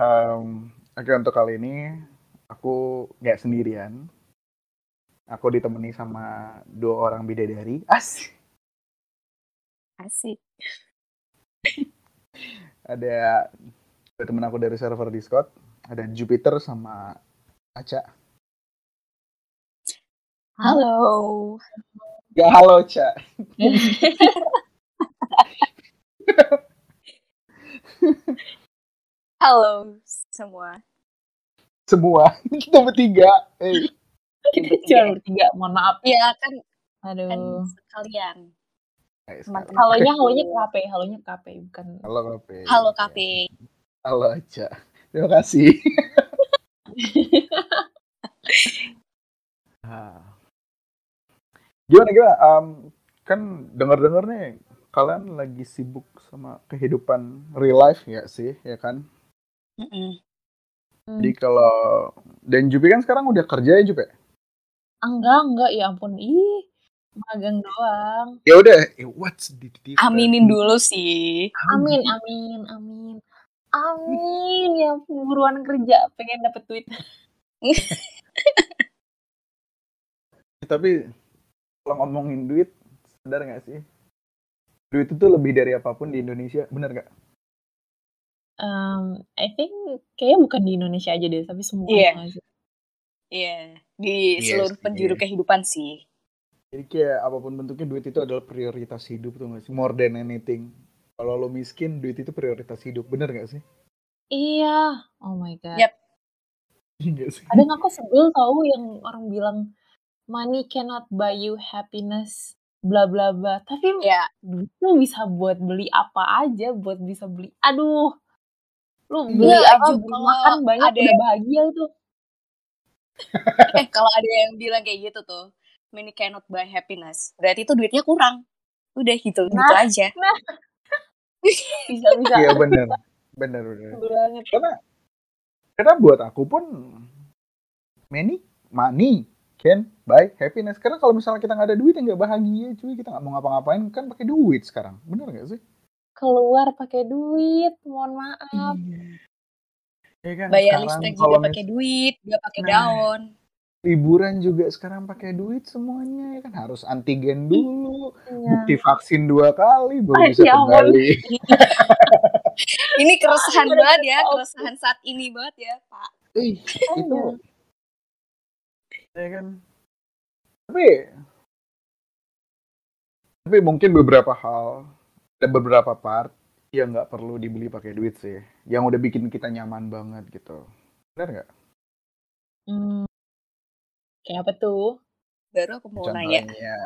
um, oke untuk kali ini aku nggak sendirian. Aku ditemani sama dua orang bidadari. Asik. Asik. Ada ada temen aku dari server Discord. Ada Jupiter sama Aca. Halo. Ya halo Ca. Halo semua. Semua kita bertiga. Eh, Kita cuma bertiga, mohon maaf. Iya kan kan Aduh. sekalian. Teman-teman. sekarang. Halonya, halonya KP, halonya KP, bukan. Halo KP. Halo KP. Halo Aca. Terima kasih. Gimana gimana? Um, kan dengar-dengar nih kalian lagi sibuk sama kehidupan real life ya sih, ya kan? Mm-mm. Hmm. Jadi kalau dan Jupi kan sekarang udah kerja ya Jupi? Enggak, enggak, ya ampun. Ih, magang doang. Ya udah, eh, what's the difference? Aminin dulu sih. Amin, amin, amin. Amin, ya ampun, buruan kerja, pengen dapet duit. Tapi kalau ngomongin duit, sadar nggak sih? Duit itu lebih dari apa pun di Indonesia, bener nggak? Um, I think kayaknya bukan di Indonesia aja deh, tapi semua Iya. sih? Iya, di Iya seluruh sih. penjuru kehidupan sih. Jadi kayak apa pun bentuknya duit itu adalah prioritas hidup tuh nggak sih? More than anything. Kalau lo miskin, duit itu prioritas hidup, bener nggak sih? Iya, oh my god. Yap. Iya nggak sih? Kadang aku sebel tahu yang orang bilang money cannot buy you happiness, bla bla bla. Tapi Ya, duit tuh bisa buat beli apa aja, buat bisa beli. Aduh, lu Iya, beli apa? Ju, Beli kalau makan banyak ada- udah bahagia tuh. eh kalau ada yang bilang kayak gitu tuh, money cannot buy happiness. Berarti itu duitnya kurang. Udah gitu, gitu Nah. aja. Bisa bisa. Iya bener bener. banget. Karena karena buat aku pun money, money can buy happiness. Karena kalau misalnya kita nggak ada duit ya nggak bahagia, cuy. Kita nggak mau ngapa-ngapain kan pakai duit sekarang, bener nggak sih? Keluar pakai duit, mohon maaf. Ya kan, Bayar listrik juga pakai mis- duit, juga pakai Nah. daun. liburan juga sekarang pakai duit semuanya ya kan harus antigen dulu, Iya. bukti vaksin dua kali baru Ay, bisa ya kembali. Ini keresahan Aduh, banget ya, aduh. keresahan saat ini banget ya, Pak. Ih, itu Aduh. ya kan. Tapi tapi mungkin beberapa hal dan beberapa part yang nggak perlu dibeli pakai duit sih, yang udah bikin kita nyaman banget gitu. Benar nggak? Hmm. Kayak apa tuh? Baru aku mau nanya. Contohnya,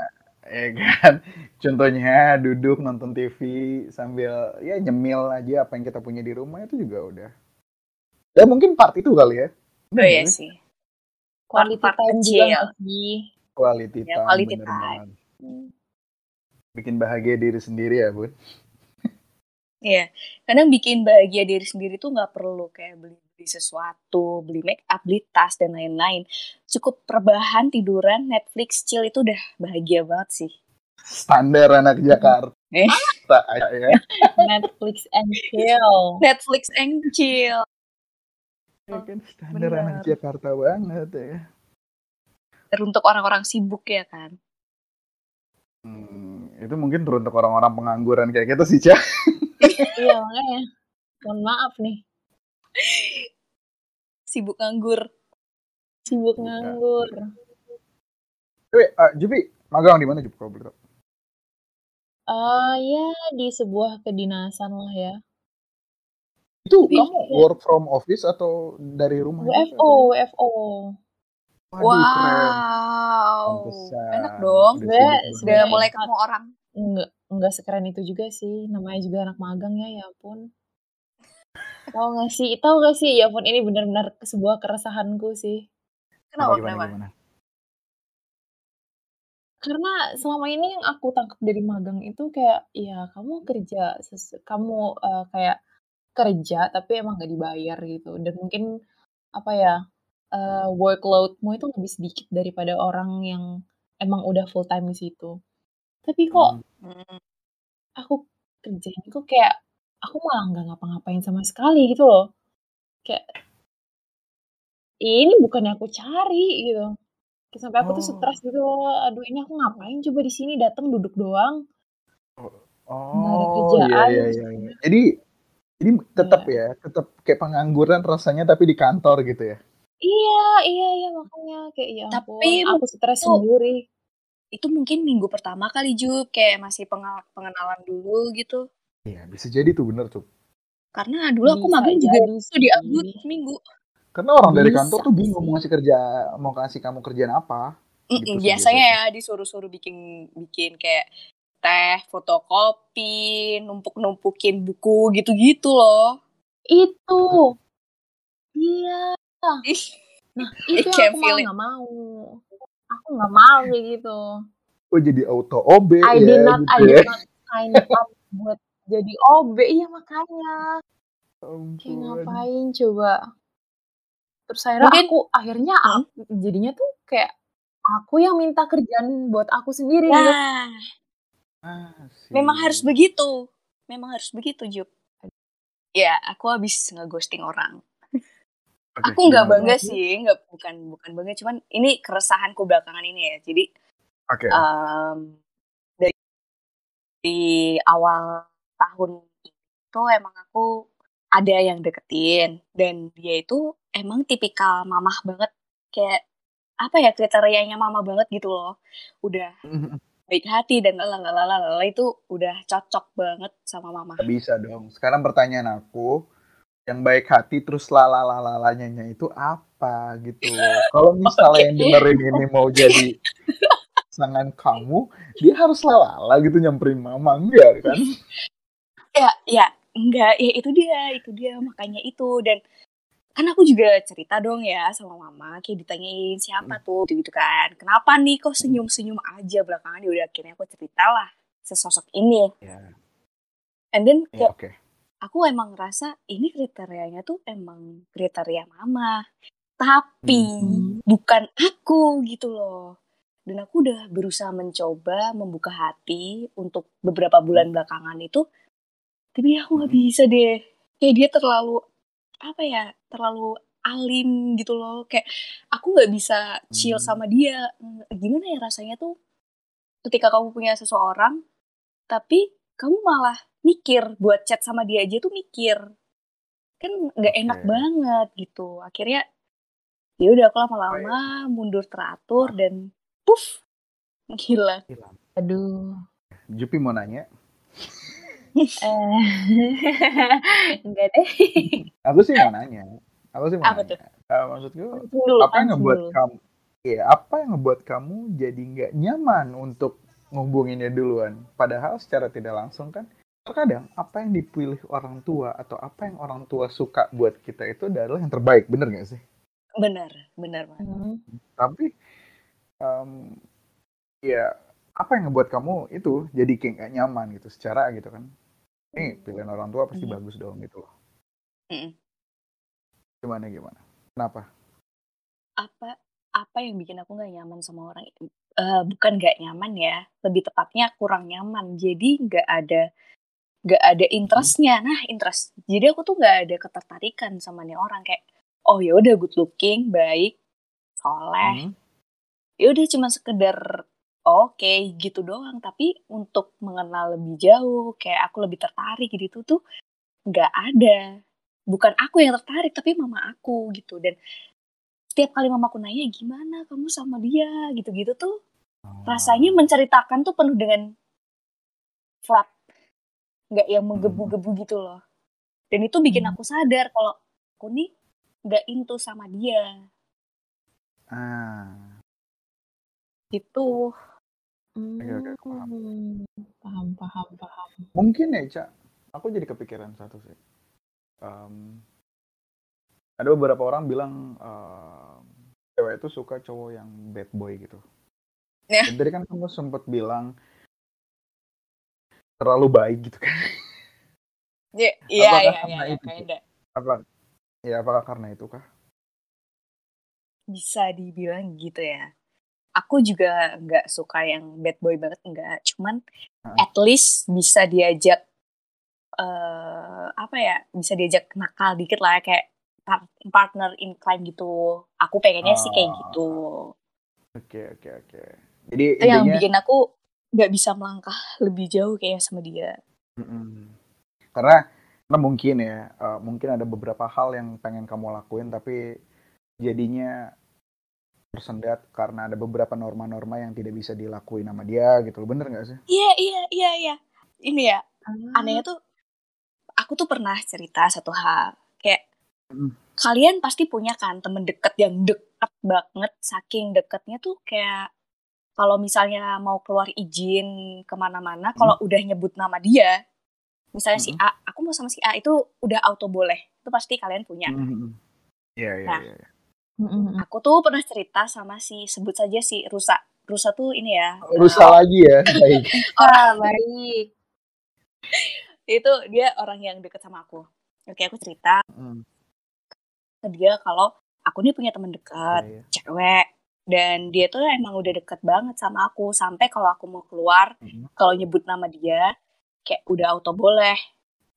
ya kan? Contohnya duduk nonton TV sambil ya nyemil aja apa yang kita punya di rumah itu juga udah. Ya mungkin part itu kali ya. Oh iya sih. Quality Part-part time juga kecil. sih? Quality Ya, time, quality time. Bikin bahagia diri sendiri ya, Bun. Iya, kadang bikin bahagia diri sendiri tuh nggak perlu kayak beli beli sesuatu, beli make up, beli tas dan lain-lain. Cukup rebahan, tiduran, Netflix, chill itu udah bahagia banget sih. Standar anak Jakarta Eh. ya. Netflix and chill. Netflix and chill. Ya kan standar Bener. anak Jakarta banget ya. Teruntuk orang-orang sibuk ya kan. Hmm, itu mungkin untuk orang-orang pengangguran kayak kita sih, Cah. iya makanya. Mohon maaf nih, Sibuk nganggur. sibuk Iya. nganggur. Tapi, ah, Jupi, magang di mana Jupi kalau boleh tahu? Ah ya di sebuah kedinasan lah ya. Itu Tapi- kamu work from office atau dari rumah? WFO, atau- WFO. Waduh, wow. Enak dong. Udah Sebenarnya- sibuk Udah banget. mulai ketemu orang. Enggak, enggak sekeren itu juga sih. Namanya juga anak magang ya, ya ampun. Tahu gak sih? Tahu gak sih? Ya ampun, ini benar-benar sebuah keresahanku sih. Kenapa? gimana, Kenapa? gimana? Karena selama ini yang aku tangkap dari magang itu kayak, ya kamu kerja, kamu eh, kayak kerja tapi emang gak dibayar gitu. Dan mungkin apa ya, eh, workloadmu itu lebih sedikit daripada orang yang emang udah full time di situ. Tapi kok Hmm. Aku kerjanya kok kayak aku malah nggak ngapa-ngapain sama sekali gitu loh. kayak ini bukan yang aku cari gitu. Sampai aku tuh Oh. stres gitu loh. Aduh ini aku ngapain coba di sini datang duduk doang. Nggak ada Oh, iya kerjaan iya iya. iya. Jadi jadi tetap ya, tetap kayak pengangguran rasanya tapi di kantor gitu ya. Iya, iya, iya makanya kayak ya ampun, Tapi aku stres itu sendiri. itu mungkin minggu pertama kali Jup, kayak masih pengal pengenalan dulu gitu. Iya, bisa jadi tuh bener tuh. Karena dulu aku Bisa magang juga jadi itu di sih. seminggu. Karena orang dari Bisa kantor tuh bingung mau sih. ngasih kerja, mau kasih kamu kerjaan apa Mm-mm, gitu sih biasanya biasanya. ya disuruh-suruh bikin bikin kayak teh, fotokopi, numpuk-numpukin buku gitu-gitu loh. Itu. Iya. Ih, Nah, I itu yang aku it. nggak mau. Aku nggak mau kayak gitu. Oh jadi auto OB I ya did not, I gitu ya. did not sign up buat jadi OB. Iya makanya. Kayak ngapain coba. Terus akhirnya Mungkin aku, akhirnya hmm? aku, jadinya tuh kayak aku yang minta kerjaan buat aku sendiri gitu. Nah, memang harus Asik. begitu. Memang harus begitu, Jup. Ya, aku habis ngeghosting orang. Aku nggak bangga sih, nggak bukan bukan bangga, cuman ini keresahanku belakangan ini ya. Jadi Oke. em, dari di awal tahun itu emang aku ada yang deketin dan dia itu emang tipikal mamah banget kayak apa ya kriterianya mama banget gitu loh. Udah baik hati dan lalalala itu udah cocok banget sama mama. Bisa dong. Sekarang pertanyaan aku, yang baik hati terus lalalalanya itu apa gitu. Kalau misalnya yang dengerin ini mau jadi pasangan kamu, dia harus lalala gitu nyamperin mama enggak kan? Ya, ya, enggak, ya itu dia, itu dia makanya itu. Dan kan aku juga cerita dong ya sama mama kayak ditanyain siapa tuh? Gitu kan. Kenapa nih kok senyum senyum aja? Belakangan ya udah akhirnya aku ceritalah sesosok ini. Ya, and then ya kayak oke. Aku emang ngerasa ini kriterianya tuh emang kriteria mama tapi Hmm. bukan aku gitu loh dan aku udah berusaha mencoba membuka hati untuk beberapa bulan belakangan itu tapi aku nggak Hmm. bisa deh kayak dia terlalu apa ya terlalu alim gitu loh kayak aku nggak bisa chill Hmm. sama dia gimana ya rasanya tuh ketika kamu punya seseorang tapi kamu malah mikir buat chat sama dia aja tuh mikir kan nggak enak Oke. banget gitu akhirnya ya udah aku lama-lama mundur teratur dan puff menghilang Hilang. Aduh. Jupi mau nanya, Eh, enggak deh. aku sih mau nanya, aku sih mau apa tuh nanya. Eh, maksudku, Pancing dulu, apa yang ngebuat dulu. kamu, ya apa yang ngebuat kamu jadi nggak nyaman untuk ngubunginnya duluan? Padahal secara tidak langsung kan, terkadang apa yang dipilih orang tua atau apa yang orang tua suka buat kita itu adalah yang terbaik, bener nggak sih? benar benar Mas. Hmm. Tapi em, ya apa yang ngebuat kamu itu jadi kayak nggak nyaman gitu secara gitu kan? Ini pilihan orang tua pasti Iya. bagus dong gitu loh. Mm-mm. Gimana gimana? Kenapa? apa apa yang bikin aku nggak nyaman sama orang itu Eh, bukan nggak nyaman ya lebih tepatnya kurang nyaman jadi nggak ada nggak ada interestnya. Nah interest jadi aku tuh nggak ada ketertarikan sama nih orang kayak oh ya udah good looking baik soleh. Hmm? ya udah cuma sekedar oke gitu doang. Tapi untuk mengenal lebih jauh kayak aku lebih tertarik gitu tuh nggak ada. Bukan aku yang tertarik tapi mama aku gitu. Dan setiap kali mamaku nanya gimana kamu sama dia? gitu-gitu tuh rasanya Oh. menceritakan tuh penuh dengan flat nggak yang menggebu-gebu gitu loh dan itu bikin Hmm. aku sadar kalau aku nih nggak into sama dia Ah, gitu paham. Hmm, paham, paham, paham. mungkin ya Cak, aku jadi kepikiran satu sih. Em, ada beberapa orang bilang em, cewek itu suka cowok yang bad boy gitu. Ya. Dan tadi kan kamu sempat bilang terlalu baik gitu kan? Ya, iya, iya, iya, iya. Apa? Ya apakah karena itu kah? Bisa dibilang gitu ya. Aku juga nggak suka yang bad boy banget, enggak. Cuman Heeh. at least bisa diajak, eh apa ya, bisa diajak nakal dikit lah, kayak partner in crime gitu. Aku pengennya sih kayak Ah. gitu. Oke oke oke. Jadi Itu yang bikin aku nggak bisa melangkah lebih jauh kayak sama dia. Mm-mm. Karena karena mungkin ya, eh, mungkin ada beberapa hal yang pengen kamu lakuin tapi jadinya tersendat karena ada beberapa norma-norma yang tidak bisa dilakuin sama dia gitu loh. Bener nggak sih? Iya iya iya iya. Ini ya Ah. anehnya tuh aku tuh pernah cerita satu hal kayak Mm. kalian pasti punya kan temen deket yang deket banget saking deketnya tuh kayak kalau misalnya mau keluar izin ke mana-mana kalau udah nyebut nama dia misalnya si Mm-mm. A aku mau sama si A itu udah auto boleh itu pasti kalian punya Mm-mm. Iya iya Nah. iya. iya. Aku tuh pernah cerita sama si sebut saja si Rusa Rusa tuh ini ya Rusa lagi ya. Baik. Ah, baik. itu dia orang yang deket sama aku oke aku cerita Mm. ke dia kalau aku nih punya temen dekat Iya, iya. cewek dan dia tuh emang udah deket banget sama aku. Sampai kalau aku mau keluar Mm-mm. kalau nyebut nama dia kayak udah auto boleh.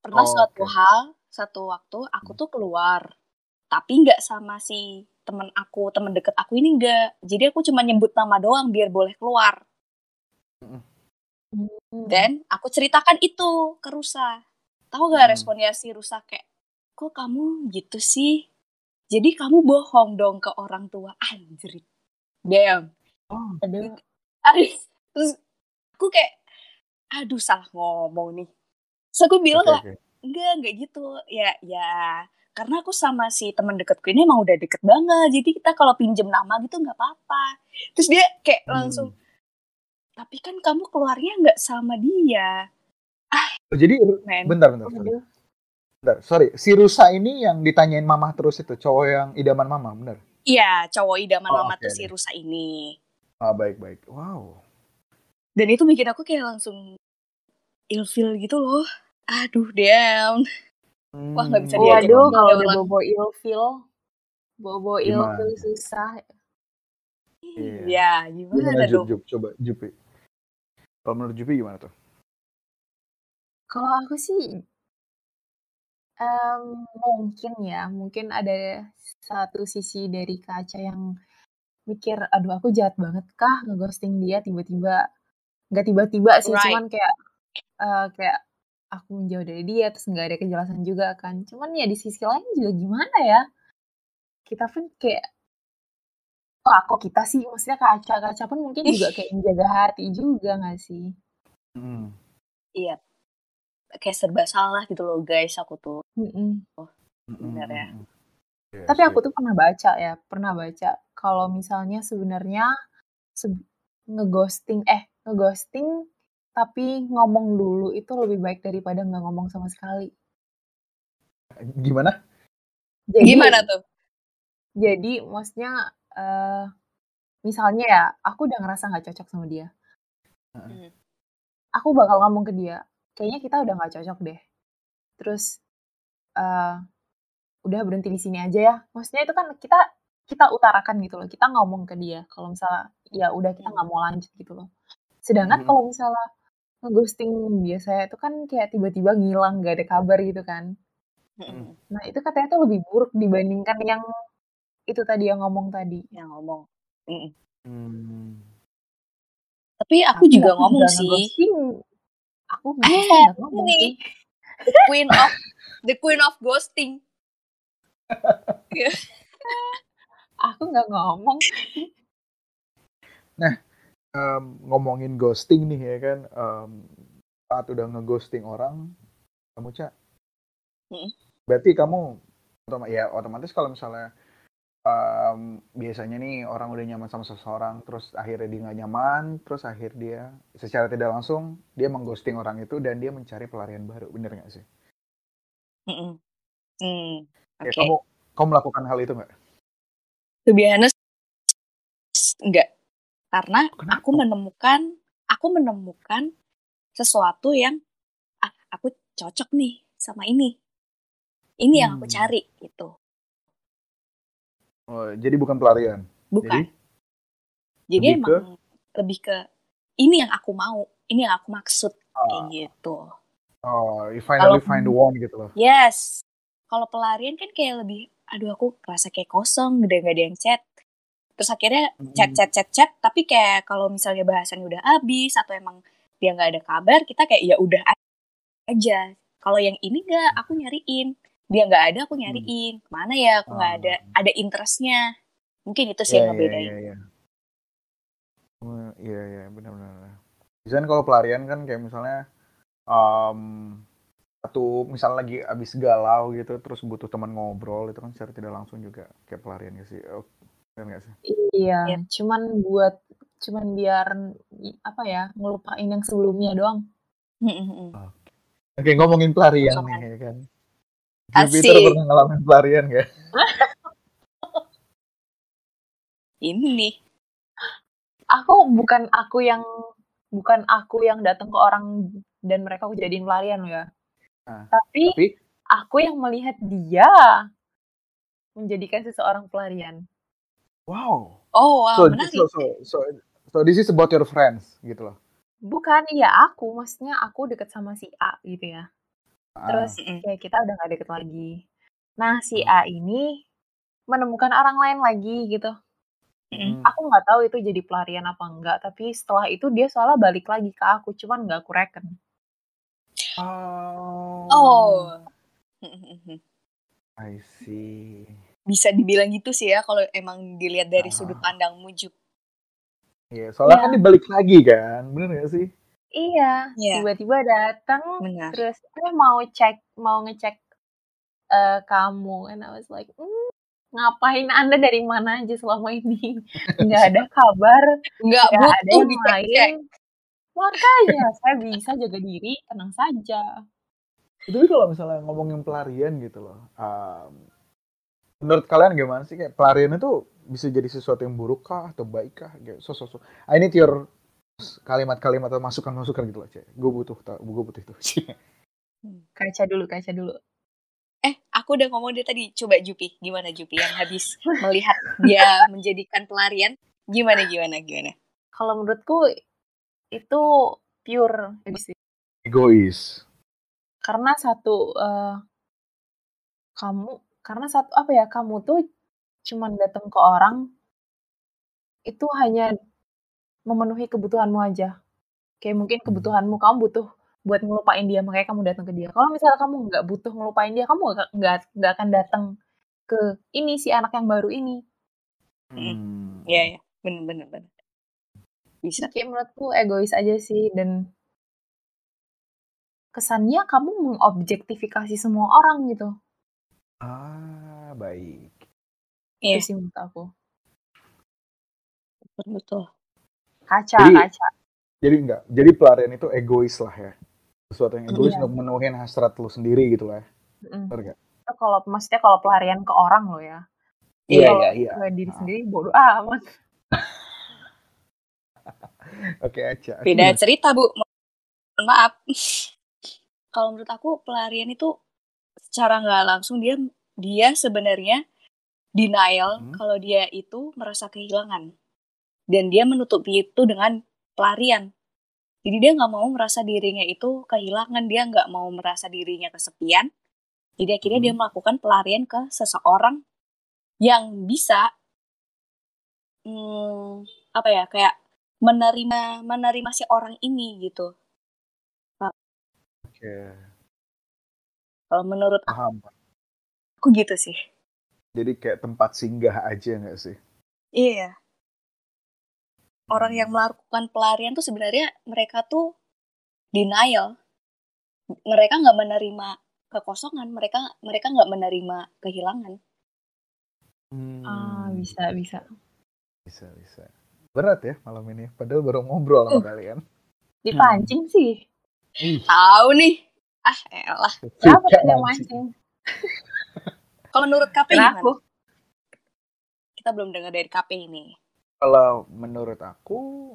Pernah Oh, suatu oke. hal satu waktu aku tuh keluar. Tapi nggak sama si temen aku temen deket aku ini enggak jadi aku cuma nyebut nama doang biar boleh keluar. Hmm. dan aku ceritakan itu ke Rusa. Tahu gak Hmm. responnya si Rusa kayak kok kamu gitu sih? Jadi kamu bohong dong ke orang tua. Anjrit damn Oh, Aduh. Aduh, terus aku kayak aduh salah ngomong nih terus aku bilang oke lah oke. enggak enggak gitu ya ya karena aku sama si teman deketku ini emang udah deket banget jadi kita kalau pinjem nama gitu nggak apa-apa terus dia kayak Hmm. langsung tapi kan kamu keluarnya nggak sama dia Oh, Jadi men bentar bentar sorry. Aduh. Bentar, sorry. Si Rusa ini yang ditanyain mama terus itu, cowok yang idaman mama, bener? Iya cowok idaman Oh, mama oke tuh si. Rusa ini Ah, baik baik. Wow. dan itu bikin aku kayak langsung ilfil gitu loh aduh damn Wah, nggak bisa Hmm, diajak Waduh, ngobrol kalau udah bobo ilfil, bobo ilfil susah. Iya. ya gimana Gimana dong Jup? Coba Jupi. Kalau menurut Jupi gimana tuh? Kalau aku sih em, mungkin ya, mungkin ada satu sisi dari kaca yang mikir, aduh aku jahat banget kah ngeghosting dia tiba-tiba, nggak tiba-tiba sih, right cuman kayak eh, kayak aku menjauh dari dia terus nggak ada kejelasan juga kan. Cuman ya di sisi lain juga gimana ya? Kita pun kayak kok kita sih? Maksudnya kaca-kaca pun mungkin juga kayak menjaga hati juga nggak sih? Hmm. iya kayak serba salah gitu loh guys aku tuh Mm-mm. bener ya Hmm. Iya Tapi aku tuh pernah baca ya, pernah baca kalau misalnya sebenarnya se- ngeghosting, eh ngeghosting tapi ngomong dulu itu lebih baik daripada nggak ngomong sama sekali. Gimana? Jadi, gimana tuh jadi maksudnya eh misalnya ya, aku udah ngerasa nggak cocok sama dia, Hmm. aku bakal ngomong ke dia, kayaknya kita udah nggak cocok deh. Terus eh udah berhenti di sini aja ya. Maksudnya itu kan kita kita utarakan gitu loh. Kita ngomong ke dia kalau misalnya ya udah kita nggak mau lanjut gitu loh. Sedangkan Mhm. kalau misalnya ngeghosting biasanya itu kan kayak tiba-tiba ngilang gak ada kabar gitu kan. Hmm. Nah itu katanya tuh lebih buruk dibandingkan yang itu tadi yang ngomong tadi. yang ngomong Mm. Hmm. tapi aku Tapi juga aku ngomong juga sih. Aku eh nggak ngomong sih. the queen of the queen of ghosting Iya. Aku nggak ngomong. Nah, em, ngomongin ghosting nih ya kan, em, saat udah ngeghosting orang, kamu cak, Mm. berarti kamu ya otomatis kalau misalnya em, biasanya nih orang udah nyaman sama seseorang, terus akhirnya dia nggak nyaman, terus akhir dia secara tidak langsung dia mengghosting orang itu dan dia mencari pelarian baru, bener nggak sih? Mm-mm. Hmm. Ya Oke. kamu kamu melakukan hal itu nggak? To be honest, enggak. Karena Kenapa? aku menemukan, aku menemukan sesuatu yang ah, aku cocok nih sama ini. Ini yang aku Hmm. cari gitu. Oh, jadi bukan pelarian. Bukan. Jadi Jadi, lebih ke emang lebih ke ini yang aku mau, ini yang aku maksud kayak ah, gitu. oh, you finally find the one gitu loh. yes, kalau pelarian kan kayak lebih aduh aku rasa kayak kosong udah gak ada yang chat terus akhirnya chat chat chat chat tapi kayak kalau misalnya bahasannya udah habis atau emang dia nggak ada kabar kita kayak ya udah aja kalau yang ini nggak aku nyariin dia nggak ada aku nyariin ke mana ya aku nggak ada ada interestnya mungkin itu sih yang ngebedain Iya, iya. Oh, Iya, iya, benar-benar. Biasanya kalau pelarian kan kayak misalnya em, satu misalnya lagi abis galau gitu, terus butuh teman ngobrol itu kan secara tidak langsung juga kayak pelarian gak sih? Oh, benar nggak sih? Iya, Iya. cuman buat cuman biar apa ya ngelupain yang sebelumnya doang. Oke, ngomongin pelarian Kosongan. nih ya kan. Asik. Jupiter pernah ngalamin pelarian gak? ini nih Aku bukan aku yang bukan aku yang datang ke orang dan mereka aku jadiin pelarian ya. Ah, Tapi Tapi aku yang melihat dia menjadikan seseorang pelarian. wow. oh wow So, menarik so, so, so, so this is about your friends gitu loh. Bukan, iya aku, maksudnya aku deket sama si A gitu ya. Ah, Terus kayak kita udah gak deket lagi. Nah, si A ini menemukan orang lain lagi gitu. Hmm. Aku nggak tahu itu jadi pelarian apa enggak, tapi setelah itu dia soalnya balik lagi ke aku, cuman nggak aku reken. Oh. oh I see. bisa dibilang gitu sih ya kalau emang dilihat dari Ah. sudut pandangmu Jup Iya, soalnya Iya. kan dibalik lagi kan, bener gak sih? Iya, Iya. tiba-tiba datang benar terus eh mau cek, mau ngecek eh, kamu, and I was like, "Hmm, ngapain anda dari mana aja selama ini? Nggak ada kabar, nggak nggak ada butuh yang dicek-cek lain. Makanya saya bisa jaga diri, tenang saja. Tapi kalau misalnya ngomongin pelarian gitu loh, um, menurut kalian gimana sih kayak pelarian itu bisa jadi sesuatu yang buruk kah atau baik kah? Kayak so so so. I need your kalimat-kalimat atau masukan-masukan gitu loh, Cek. Gue butuh, gue butuh itu. Kaca dulu, kaca dulu. eh aku udah ngomong dia tadi coba Jupi gimana Jupi yang habis melihat dia menjadikan pelarian gimana gimana gimana Kalau menurutku itu pure egois. Egois. karena satu eh, kamu karena satu apa ya kamu tuh cuman datang ke orang itu hanya memenuhi kebutuhanmu aja. Kayak mungkin kebutuhanmu kamu butuh buat ngelupain dia makanya kamu datang ke dia. Kalau misalnya kamu nggak butuh ngelupain dia kamu nggak nggak akan datang ke ini si anak yang baru ini. Hmm. Iya ya bener bener. Bisa. Kayak menurutku egois aja sih dan kesannya kamu mengobjektifikasi semua orang gitu. Ah, baik. Iya. itu sih menurut aku. Betul betul kaca Jadi- kaca Jadi enggak, jadi pelarian itu egois lah ya. Sesuatu yang egois Iya. untuk memenuhin hasrat lu sendiri gitu lah. Mm. Bener nggak? Itu kalau maksudnya kalau pelarian ke orang lo ya. Iya, Kalau iya, iya. ke diri sendiri bodoh amat. Oke, Aca. beda cerita bu mohon maaf kalau menurut aku pelarian itu secara nggak langsung dia dia sebenarnya denial Hmm. kalau dia itu merasa kehilangan dan dia menutupi itu dengan pelarian jadi dia nggak mau merasa dirinya itu kehilangan dia nggak mau merasa dirinya kesepian jadi akhirnya Hmm. dia melakukan pelarian ke seseorang yang bisa hmm, apa ya kayak menerima menerima si orang ini gitu Oke, kalau menurut paham. aku gitu sih Jadi kayak tempat singgah aja nggak sih? iya orang yang melakukan pelarian tuh sebenarnya mereka tuh denial mereka nggak menerima kekosongan mereka mereka nggak menerima kehilangan Hmm, Ah, bisa, bisa. bisa, bisa. Berat ya malam ini. Padahal baru ngobrol sama kalian. Dipancing sih. Ih, tahu nih ah elah Kenapa suka tidak mancing. kalau menurut KP gimana kita belum dengar dari KP ini Kalau menurut aku,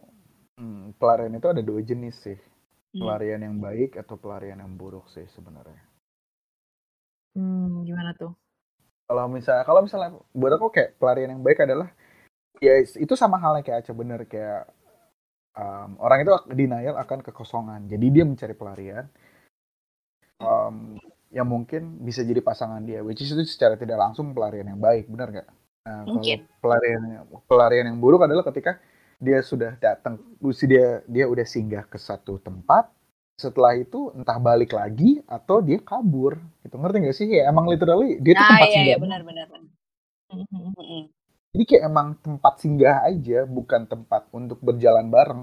hmm, pelarian itu ada dua jenis sih. Hmm. Pelarian yang baik atau pelarian yang buruk sih sebenarnya. Hmm, gimana tuh? Kalau misalnya, kalau misalnya buat aku kayak pelarian yang baik adalah ya itu sama halnya kayak Aca bener kayak um, orang itu denial akan kekosongan. Jadi dia mencari pelarian um, yang mungkin bisa jadi pasangan dia, which is itu secara tidak langsung pelarian yang baik, benar nggak? Nah, Mungkin. pelarian pelarian yang buruk adalah ketika dia sudah datang, dia dia udah singgah ke satu tempat, setelah itu entah balik lagi atau dia kabur, gitu ngerti nggak sih? Ya, emang literally dia tuh Ah tempat iya singgah. iya benar benar. benar. Mhm. Mm-mm. Jadi kayak emang tempat singgah aja, bukan tempat untuk berjalan bareng,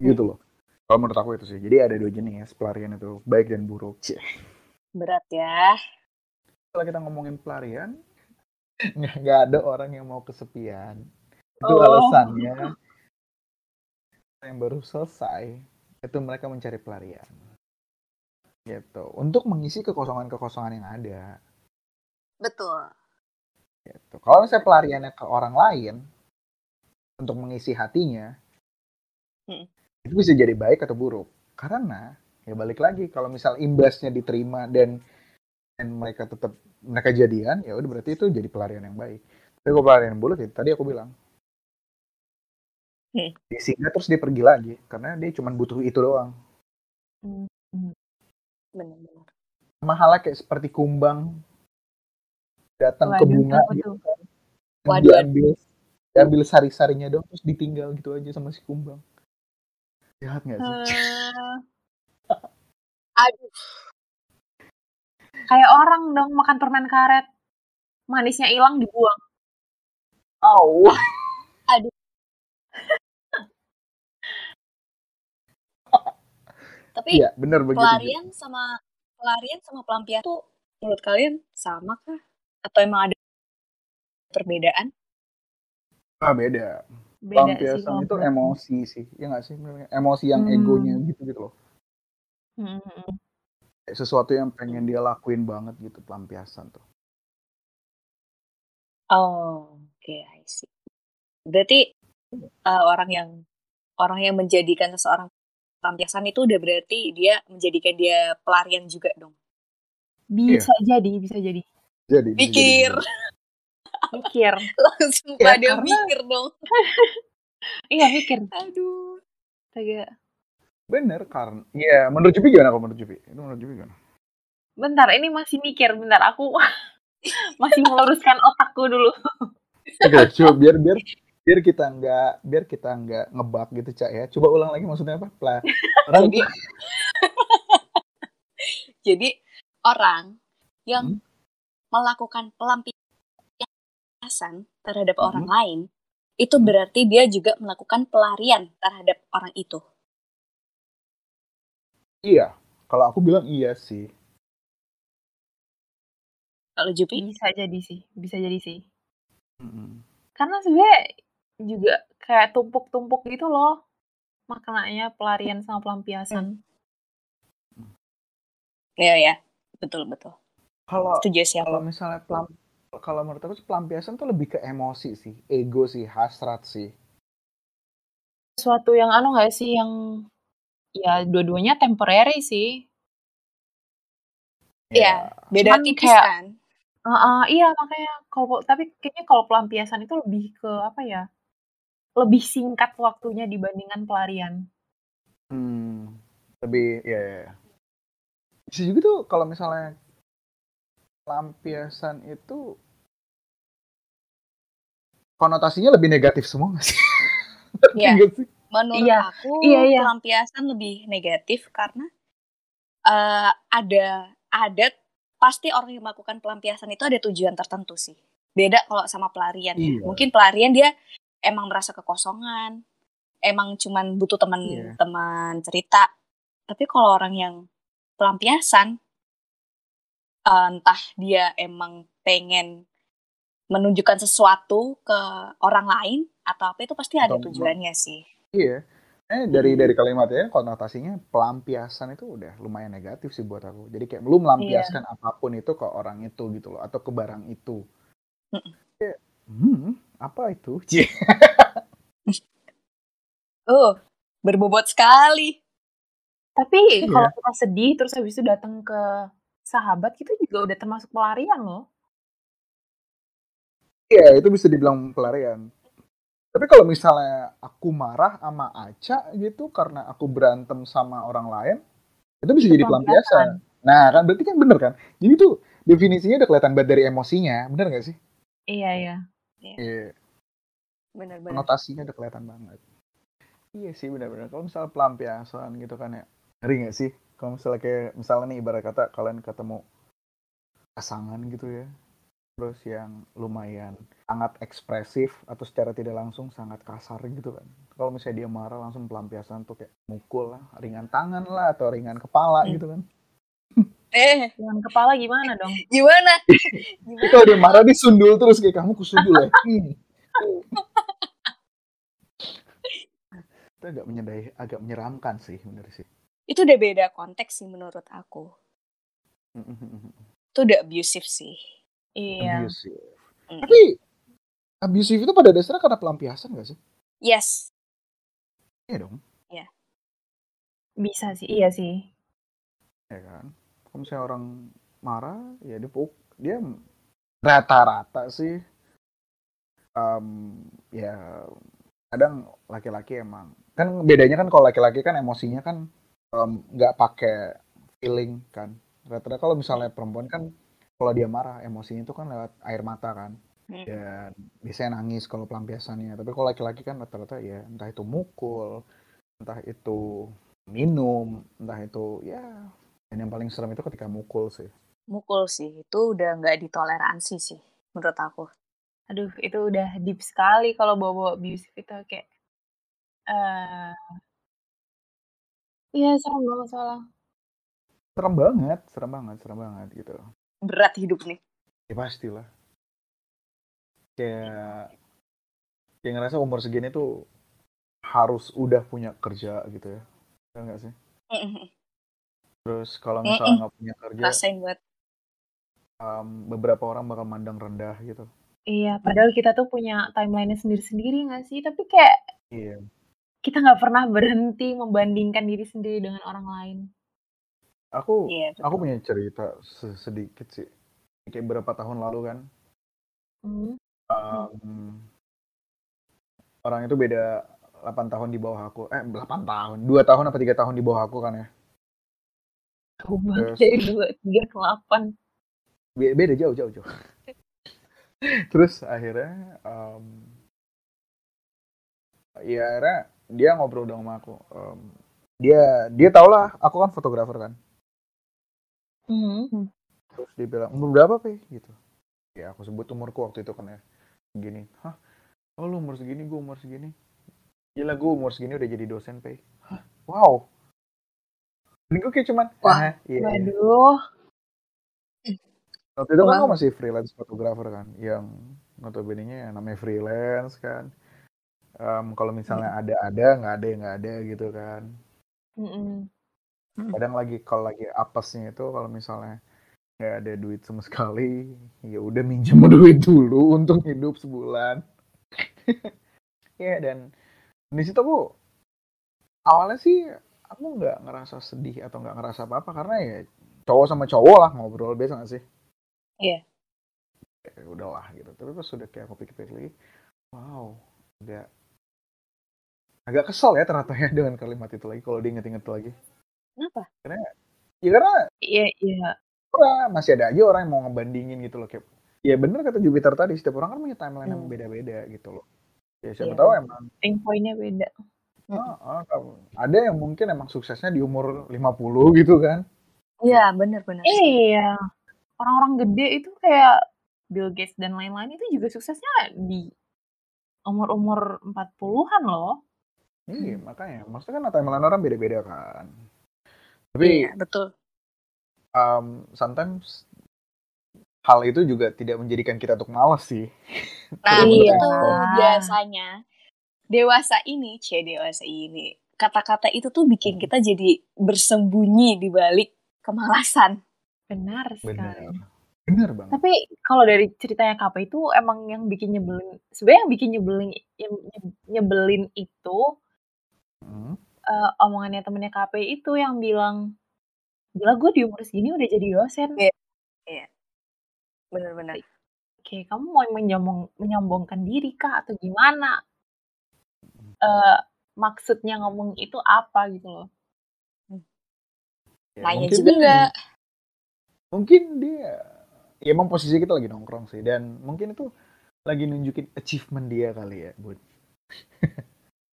gitu loh. Kalau menurut aku itu sih. Jadi ada dua jenis pelarian itu, baik dan buruk. Berat ya. Kalau kita ngomongin pelarian, nggak ada orang yang mau kesepian. Itu Oh. alasannya yang baru selesai itu mereka mencari pelarian. Gitu. Untuk mengisi kekosongan-kekosongan yang ada. Betul. Gitu. Kalau misalnya pelariannya ke orang lain untuk mengisi hatinya, Hmm. itu bisa jadi baik atau buruk. Karena ya balik lagi kalau misal imbasnya diterima dan dan mereka tetap mereka jadian, ya udah berarti itu jadi pelarian yang baik. Tapi kalau pelarian yang buruk, ya, tadi aku bilang Hmm. dia singgah terus dia pergi lagi karena dia cuma butuh itu doang. Benar-benar. Sama halnya kayak seperti kumbang datang ke bunga gitu kan. Waduh. diambil diambil sari-sarinya dong terus ditinggal gitu aja sama si kumbang. Jahat nggak sih? Eh, Aduh. Kayak orang dong makan permen karet. Manisnya hilang dibuang. Au. Tapi Iya, bener begitu. pelarian sama pelarian sama pelampiasan tuh menurut kalian sama kah? Atau emang ada perbedaan? Ah, beda. Beda sih Pelampiasan kalau itu emosi sih. Ya nggak sih? Emosi yang Hmm. egonya gitu gitu loh. Hmm, hmm, hmm. Sesuatu yang pengen dia lakuin banget gitu pelampiasan tuh. Oh, oke, I see. Berarti uh, orang yang orang yang menjadikan seseorang pelampiasan itu udah berarti dia menjadikan dia pelarian juga dong. Bisa jadi, bisa jadi. Jadi Pikir. Mikir. Langsung Ya, pada karena- mikir dong. Iya, mikir. Aduh. Astaga. Bener karena Iya, menurut Jupi gimana kalau menurut Jupi? Itu menurut Jupi gimana? Bentar, ini masih mikir. Bentar, aku masih meluruskan otakku dulu. Oke, coba biar biar biar kita nggak biar kita nggak ngebak gitu cak ya. Coba ulang lagi maksudnya apa? Pla orang Jadi jadi orang yang Hmm. melakukan pelampiasan terhadap Hmm. orang lain itu berarti dia juga melakukan pelarian terhadap orang itu. Iya. Kalau aku bilang iya sih. Kalau Jupi? Bisa jadi sih, bisa jadi sih. Mm-mm. Karena sebenarnya juga kayak tumpuk-tumpuk gitu loh maknanya pelarian sama pelampiasan. Iya ya, betul betul. Kalau Setuju sih kalau misalnya pelam kalau menurut aku sih pelampiasan tuh lebih ke emosi sih, ego sih, hasrat sih. Sesuatu yang anu nggak sih yang ya dua-duanya temporary sih. Iya, beda Cuman tipis kayak- kan. Heeh, iya makanya kalau tapi kayaknya kalau pelampiasan itu lebih ke apa ya? Lebih singkat waktunya dibandingkan pelarian. Hmm, lebih ya, ya, ya. Bisa juga tuh kalau misalnya pelampiasan itu konotasinya lebih negatif semua sih? Iya. Sih? Menurut Iya, aku iya, iya. pelampiasan lebih negatif karena eh, ada ada pasti orang yang melakukan pelampiasan itu ada tujuan tertentu sih. Beda kalau sama pelarian. ya. Iya. Mungkin pelarian dia emang merasa kekosongan, emang cuman butuh Iya. teman-teman cerita. Tapi kalau orang yang pelampiasan eh, entah dia emang pengen menunjukkan sesuatu ke orang lain atau apa itu pasti ada tujuannya sih. Iya. Eh dari dari kalimatnya konotasinya pelampiasan itu udah lumayan negatif sih buat aku. Jadi kayak lu melampiaskan apa pun itu ke orang itu gitu loh atau ke barang itu. Mm-mm. Kayak, hmm, apa itu? Cie. Oh, berbobot sekali. Tapi Iya. kalau kita sedih terus habis itu datang ke sahabat itu juga udah termasuk pelarian loh. Iya, itu bisa dibilang pelarian. Tapi kalau misalnya aku marah sama Aca gitu karena aku berantem sama orang lain, itu bisa Itu jadi pelampiasan. Nah, kan berarti kan bener kan? Jadi tuh definisinya udah kelihatan banget dari emosinya, bener gak sih? Iya, iya. Iya, Benar-benar. konotasinya udah kelihatan banget. Iya sih benar-benar. Kalau misalnya pelampiasan gitu kan ya, ngeri gak sih? Kalau misalnya kayak misalnya nih ibarat kata kalian ketemu pasangan gitu ya, terus yang lumayan sangat ekspresif atau secara tidak langsung sangat kasar gitu kan. Kalau misalnya dia marah langsung pelampiasan tuh kayak mukul lah, ringan tangan lah atau ringan kepala Hmm. gitu kan. Eh, Dengan kepala gimana dong? gimana? Gimana? kalau dia marah dia sundul terus kayak kamu kusundul ya. Hmm. Itu agak menyedai, agak menyeramkan sih bener sih. Itu udah beda konteks sih menurut aku. Itu udah abusive sih. Iya. Abusive. Mm. Tapi abusive itu pada dasarnya karena pelampiasan gak sih? Yes. Iya dong, Bisa sih, iya sih. ya kan. Kalau misalnya orang marah, ya dia puk, dia rata-rata sih. em, ya kadang laki-laki emang kan bedanya kan kalau laki-laki kan emosinya kan em, nggak pakai feeling kan. Rata-rata kalau misalnya perempuan kan kalau dia marah emosinya itu kan lewat air mata kan. Hmm. dan biasanya nangis kalau pelampiasannya tapi kalau laki-laki kan rata-rata ya entah itu mukul entah itu minum entah itu ya dan yang paling serem itu ketika mukul sih Mukul sih. Itu udah nggak ditoleransi sih menurut aku. Aduh, itu udah deep sekali kalau bawa-bawa abusive itu kayak eh Iya, serem banget soalnya. serem banget serem banget serem banget gitu Berat hidup nih. ya pastilah kayak kayak ngerasa umur segini tuh harus udah punya kerja gitu ya ya nggak sih? Terus kalau misalnya nggak punya kerja Rasain buat em, beberapa orang bakal mandang rendah gitu. Iya, padahal kita tuh punya timeline-nya sendiri-sendiri nggak sih? Tapi kayak iya. kita nggak pernah berhenti membandingkan diri sendiri dengan orang lain. aku Iya, aku punya cerita se- sedikit sih. Kayak berapa tahun lalu kan? Hmm. Em, orang itu beda 8 tahun di bawah aku. Eh 8 tahun. 2 tahun apa tiga tahun di bawah aku kan ya? Jauh banget dari dua tiga ke delapan. Be- beda jauh jauh jauh. Terus akhirnya em, ya akhirnya dia ngobrol dong sama aku. Em, dia dia tau lah aku kan fotografer kan. Hmm. terus dia bilang umur berapa pe gitu. Ya aku sebut umurku waktu itu kan ya segini hah? Oh lu umur segini gue umur segini. Gila gue umur segini udah jadi dosen pe hah? Wow. Dan gue kayak cuman Wah. "Ah, iya iya." Waduh. waktu itu kan gue masih freelance fotografer kan yang notabene-nya yang namanya freelance kan. Em, kalau misalnya ada ada nggak ada ya nggak ada gitu kan. Mm-mm. kadang lagi kalau lagi apesnya itu kalau misalnya nggak ada duit sama sekali ya udah minjem duit dulu untuk hidup sebulan ya dan di situ aku awalnya sih aku nggak ngerasa sedih atau nggak ngerasa apa apa karena ya cowok sama cowok lah ngobrol biasa nggak sih Iya. ya udahlah gitu tapi pas sudah kayak aku pikir-pikir lagi wow agak agak kesel ya ternyata ya dengan kalimat itu lagi kalau diinget-inget lagi Kenapa? ya karena Iya, iya. Orang masih ada aja orang yang mau ngebandingin gitu loh kayak ya bener kata Jupiter tadi setiap orang kan punya timeline yang Hmm. beda-beda gitu loh ya siapa Iya. tahu emang Pain point-nya beda. ah, ah, kamu- ada yang mungkin emang suksesnya di umur 50 gitu kan Iya, bener-bener. Iya. Orang-orang gede itu kayak Bill Gates dan lain-lain itu juga suksesnya di umur-umur 40-an loh. iya makanya maksudnya kan timeline orang beda-beda kan tapi Iya, betul. Um, sometimes hal itu juga tidak menjadikan kita untuk malas sih Nah, Iya. itu biasanya dewasa ini, cie dewasa ini. Kata-kata itu tuh bikin kita jadi bersembunyi di balik kemalasan. Benar sekali. bener bener banget Tapi kalau dari ceritanya KP itu emang yang bikin nyebelin, sebenarnya yang bikin nyebelin yang nyebelin itu Hmm. eh, omongannya temennya KP itu yang bilang, gila gue di umur segini udah jadi dosen. Iya. Bener-bener. Oke, kamu mau menyombong, menyombongkan diri kah atau gimana? Eh, maksudnya ngomong itu apa gitu loh? Ya, Nanya mungkin juga dia- nggak? mungkin dia ya emang posisi kita lagi nongkrong sih dan mungkin itu lagi nunjukin achievement dia kali ya buat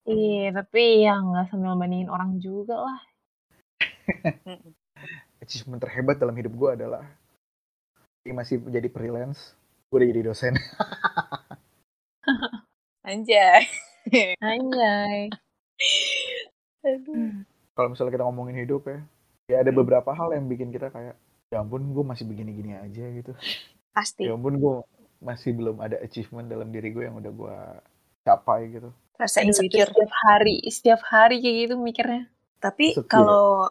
Iya, tapi ya nggak sambil bandingin orang juga lah. Achievement terhebat dalam hidup gue adalah ini masih jadi freelance gue udah jadi dosen Anjay. Anjay. Kalau misalnya kita ngomongin hidup ya ya ada beberapa hal yang bikin kita kayak ya ampun gue masih begini-gini aja gitu Pasti. ya ampun gue masih belum ada achievement dalam diri gue yang udah gue capai gitu Rasa insecure. setiap hari, setiap hari kayak gitu mikirnya. Tapi kalau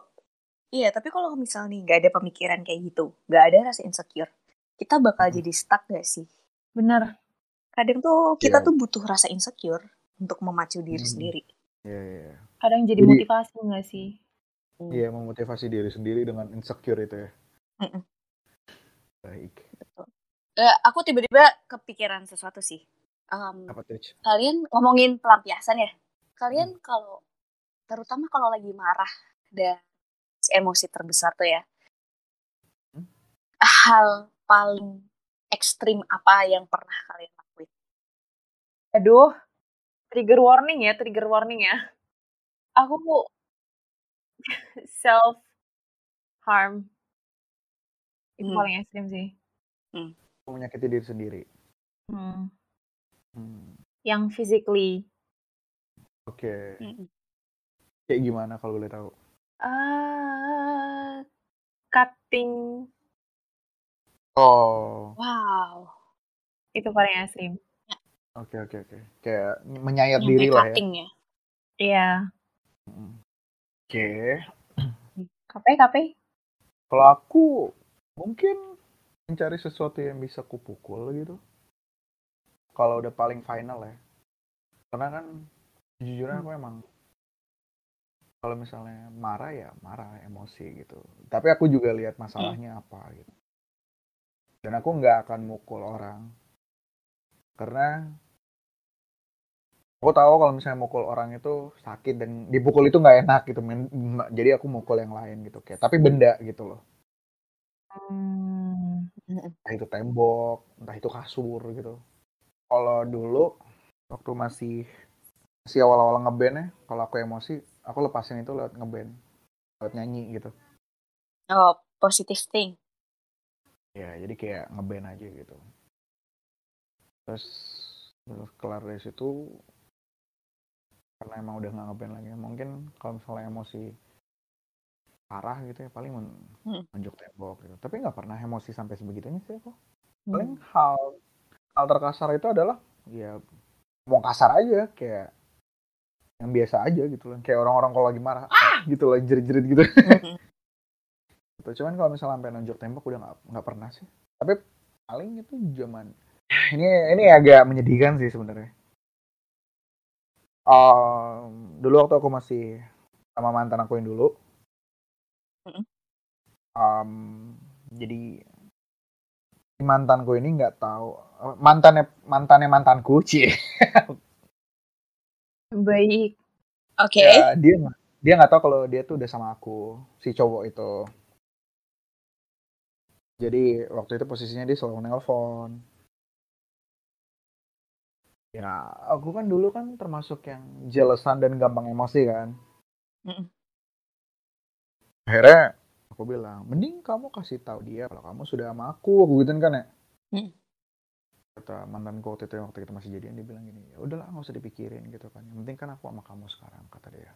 iya, tapi kalau misal nih nggak ada pemikiran kayak gitu, nggak ada rasa insecure, kita bakal Hmm. jadi stuck gak sih? Bener. Kadang tuh kita Iya. tuh butuh rasa insecure untuk memacu diri Hmm. sendiri. ya ya ya. Kadang jadi, Jadi- motivasi nggak sih? Hmm. Iya, memotivasi diri sendiri dengan insecure itu ya Mm-mm. baik Betul. Eh, aku tiba-tiba kepikiran sesuatu sih. Em, apa tuh kalian ngomongin pelampiasan ya. Kalian kalau terutama kalau lagi marah dan emosi terbesar tuh ya. Hmm? Hal paling ekstrim apa yang pernah kalian lakuin? Aduh, trigger warning ya, trigger warning ya. Aku self harm itu Hmm. paling ekstrim sih. menyakiti diri sendiri Hmm. Hmm, Yang physically. oke Mm-mm. kayak gimana kalau boleh tahu ah cutting oh Wow. itu paling ekstrim. oke oke oke kayak menyayat Nyampe diri lah ya cutting ya. Iya. Mm. oke KP KP. kalau aku mungkin mencari sesuatu yang bisa kupukul gitu kalau udah paling final ya karena kan jujurnya aku emang kalau misalnya marah ya marah emosi gitu. Tapi aku juga lihat masalahnya apa gitu. Dan aku nggak akan mukul orang. Karena aku tahu kalau misalnya mukul orang itu sakit dan dipukul itu nggak enak gitu jadi aku mukul yang lain gitu kayak tapi benda gitu loh. Hmm. entah itu tembok entah itu kasur gitu. Kalau dulu waktu masih masih awal-awal ngeband ya kalau aku emosi aku lepasin itu lewat ngeband lewat nyanyi gitu Oh, positive thing. ya jadi kayak ngeband aja gitu terus terus kelar dari situ karena emang udah nggak ngeband lagi mungkin kalau misalnya emosi parah gitu ya paling men Hmm. menunjuk tembok gitu tapi nggak pernah emosi sampai sebegitunya sih aku Hmm. paling hal hal terkasar itu adalah ya mau kasar aja kayak yang biasa aja gitu loh. Kayak orang-orang kalau lagi marah ah! Gitu loh jerit-jerit gitu. Mm-mm. Gitu. cuman kalau misalnya sampai nunjuk tembok udah nggak nggak pernah sih. Tapi paling itu zaman ini ini agak menyedihkan sih sebenarnya. Em, dulu waktu aku masih sama mantan aku yang dulu. Em, jadi mantanku ini nggak tahu mantannya mantannya mantanku cie Baik. Oke. ya dia dia nggak tahu kalau dia tuh udah sama aku si cowok itu jadi waktu itu posisinya dia selalu nelpon ya aku kan dulu kan termasuk yang jealousan dan gampang emosi kan Mm-mm. akhirnya aku bilang mending kamu kasih tahu dia kalau kamu sudah sama aku aku gituin kan ya Mm. Kata mantanku waktu itu waktu kita masih jadian dia bilang gini ya udahlah nggak usah dipikirin gitu kan. Yang penting kan aku sama kamu sekarang kata dia.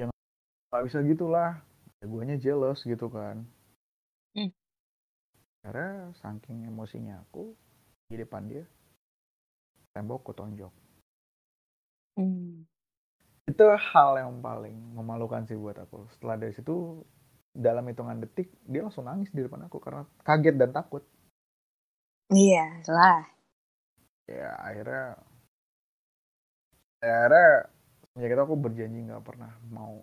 Ya nggak bisa gitulah. Ya guanya jealous gitu kan. Hmm. karena saking emosinya aku di depan dia tembok ku tonjok. Hmm. itu hal yang paling memalukan sih buat aku. Setelah dari situ dalam hitungan detik dia langsung nangis di depan aku karena kaget dan takut Iya lah. ya akhirnya ya, akhirnya ya kita aku berjanji nggak pernah mau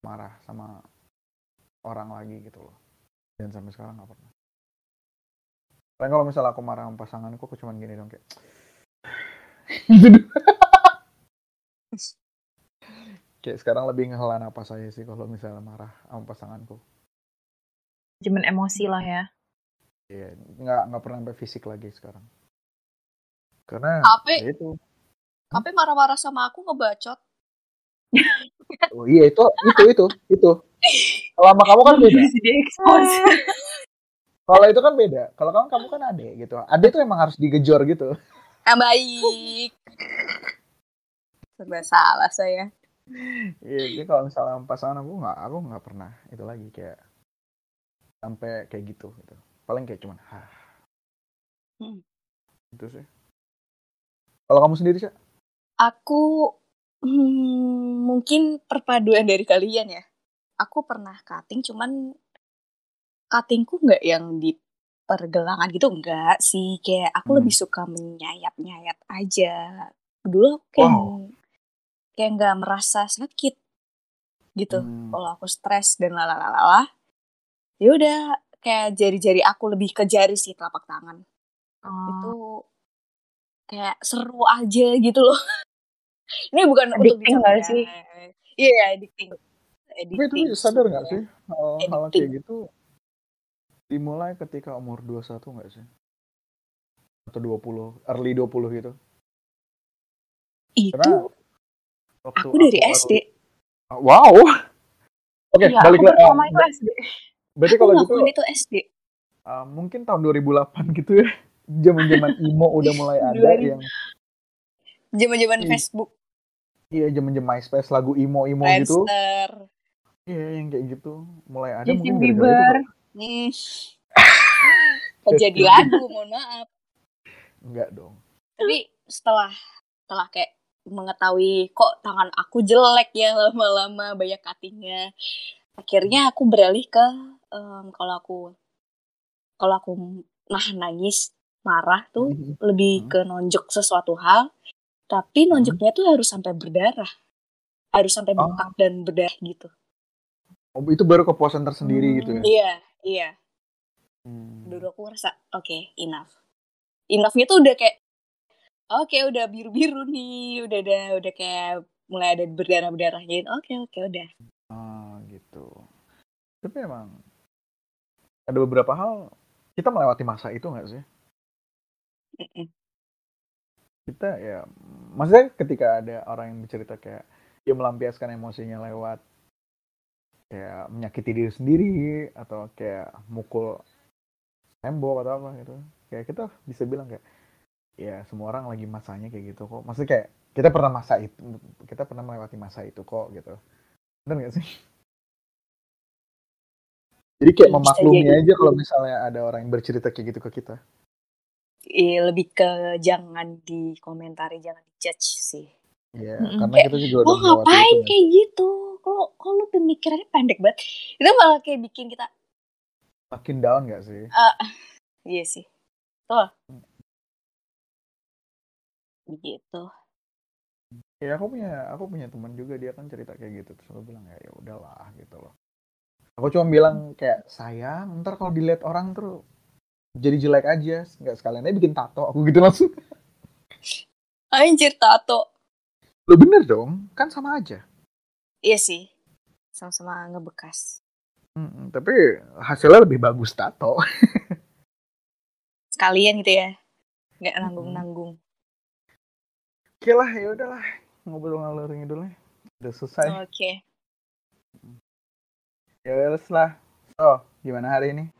marah sama orang lagi gitu loh dan sampai sekarang nggak pernah Paling kalau misalnya aku marah sama pasanganku aku cuman gini dong kayak kayak sekarang lebih ngehela napas saya sih kalau misalnya marah sama pasanganku manajemen emosi lah ya. Iya, nggak nggak pernah sampai fisik lagi sekarang. Karena Ape, ya itu. Ape marah-marah sama aku ngebacot. Oh iya itu itu itu itu. Kalau sama kamu kan beda. Di expose. Kalau itu kan beda. Kalau kamu kamu kan ade gitu. Ade tuh emang harus digejor gitu. Yang baik. Serba salah saya. Iya, jadi kalau misalnya pasangan aku nggak aku nggak pernah itu lagi kayak sampai kayak gitu gitu. Paling kayak cuman hah. Hmm. Itu sih. Kalau kamu sendiri sih? Aku hmm, mungkin perpaduan dari kalian ya. Aku pernah cutting, cuman cuttingku nggak yang di pergelangan gitu enggak sih. Kayak aku Hmm. lebih suka menyayat-nyayat aja. Dulu aku kayak Wow. kayak nggak merasa sakit gitu. Hmm. Kalau aku stres dan lalalala, ya udah kayak jari-jari aku lebih ke jari sih telapak tangan. Oh. Itu kayak seru aja gitu loh. Ini bukan untuk Addicting nggak dicapai. sih? Iya, addicting. Tapi Addicting. tapi sadar nggak sih hal hal Addicting. kayak gitu dimulai ketika umur 21 nggak sih? Atau 20, early 20 gitu. Itu Karena waktu aku dari SD. Wow. Oke, Iya, balik aku lagi. pertama itu SD. Berarti kalau gitu itu SD. uh, mungkin tahun 2008 gitu ya. Zaman-zaman emo udah mulai ada 2000. yang Zaman-zaman Hmm. Facebook, iya zaman-zaman MySpace lagu emo-emo gitu. Iya, yang kayak gitu mulai ada Justin mungkin. Bieber. Hmm. Jadi lagu, mohon maaf. Enggak dong. Tapi setelah setelah kayak mengetahui kok tangan aku jelek ya lama-lama banyak cuttingnya akhirnya aku beralih ke em, kalau aku kalau aku nah nangis marah tuh Mhm. lebih Hmm. ke nonjok sesuatu hal tapi nonjoknya tuh harus sampai berdarah harus sampai Oh. bengkak dan berdarah gitu Oh, itu baru kepuasan tersendiri Hmm. gitu ya. iya iya Hmm. dulu aku ngerasa oke enough enoughnya tuh udah kayak oke udah biru biru nih udah ada udah kayak mulai ada berdarah berdarahnya oke oke udah Ah, gitu. Tapi emang ada beberapa hal kita melewati masa itu nggak sih? Mm-mm. Kita ya, maksudnya ketika ada orang yang bercerita kayak dia melampiaskan emosinya lewat kayak menyakiti diri sendiri atau kayak mukul tembok atau apa gitu. Kayak kita bisa bilang kayak ya semua orang lagi masanya kayak gitu kok. Maksudnya kayak kita pernah masa itu, kita pernah melewati masa itu kok gitu. Bener gak sih? Jadi kayak Bisa memaklumi jadi. aja kalau misalnya ada orang yang bercerita kayak gitu ke kita. Iya, lebih ke jangan dikomentari jangan dijudge sih Iya, Mm-mm. karena Kayak, kita juga lo udah ngapain itu. kayak gitu kalau kalau pemikirannya pendek banget itu malah kayak bikin kita Makin down gak sih? ah iya sih tuh begitu Ya aku punya aku punya teman juga dia kan cerita kayak gitu terus aku bilang ya ya udahlah gitu loh. Aku cuma bilang kayak sayang ntar kalau dilihat orang tuh jadi jelek aja nggak sekalian aja bikin tato aku gitu langsung. anjir tato Lo bener dong kan sama aja. iya sih sama-sama ngebekas Mm-mm, tapi hasilnya lebih bagus tato. sekalian gitu ya nggak nanggung nanggung Oke lah ya udahlah ngobrol ngalor ngidulnya udah selesai. oke Ya wes lah. So gimana hari ini?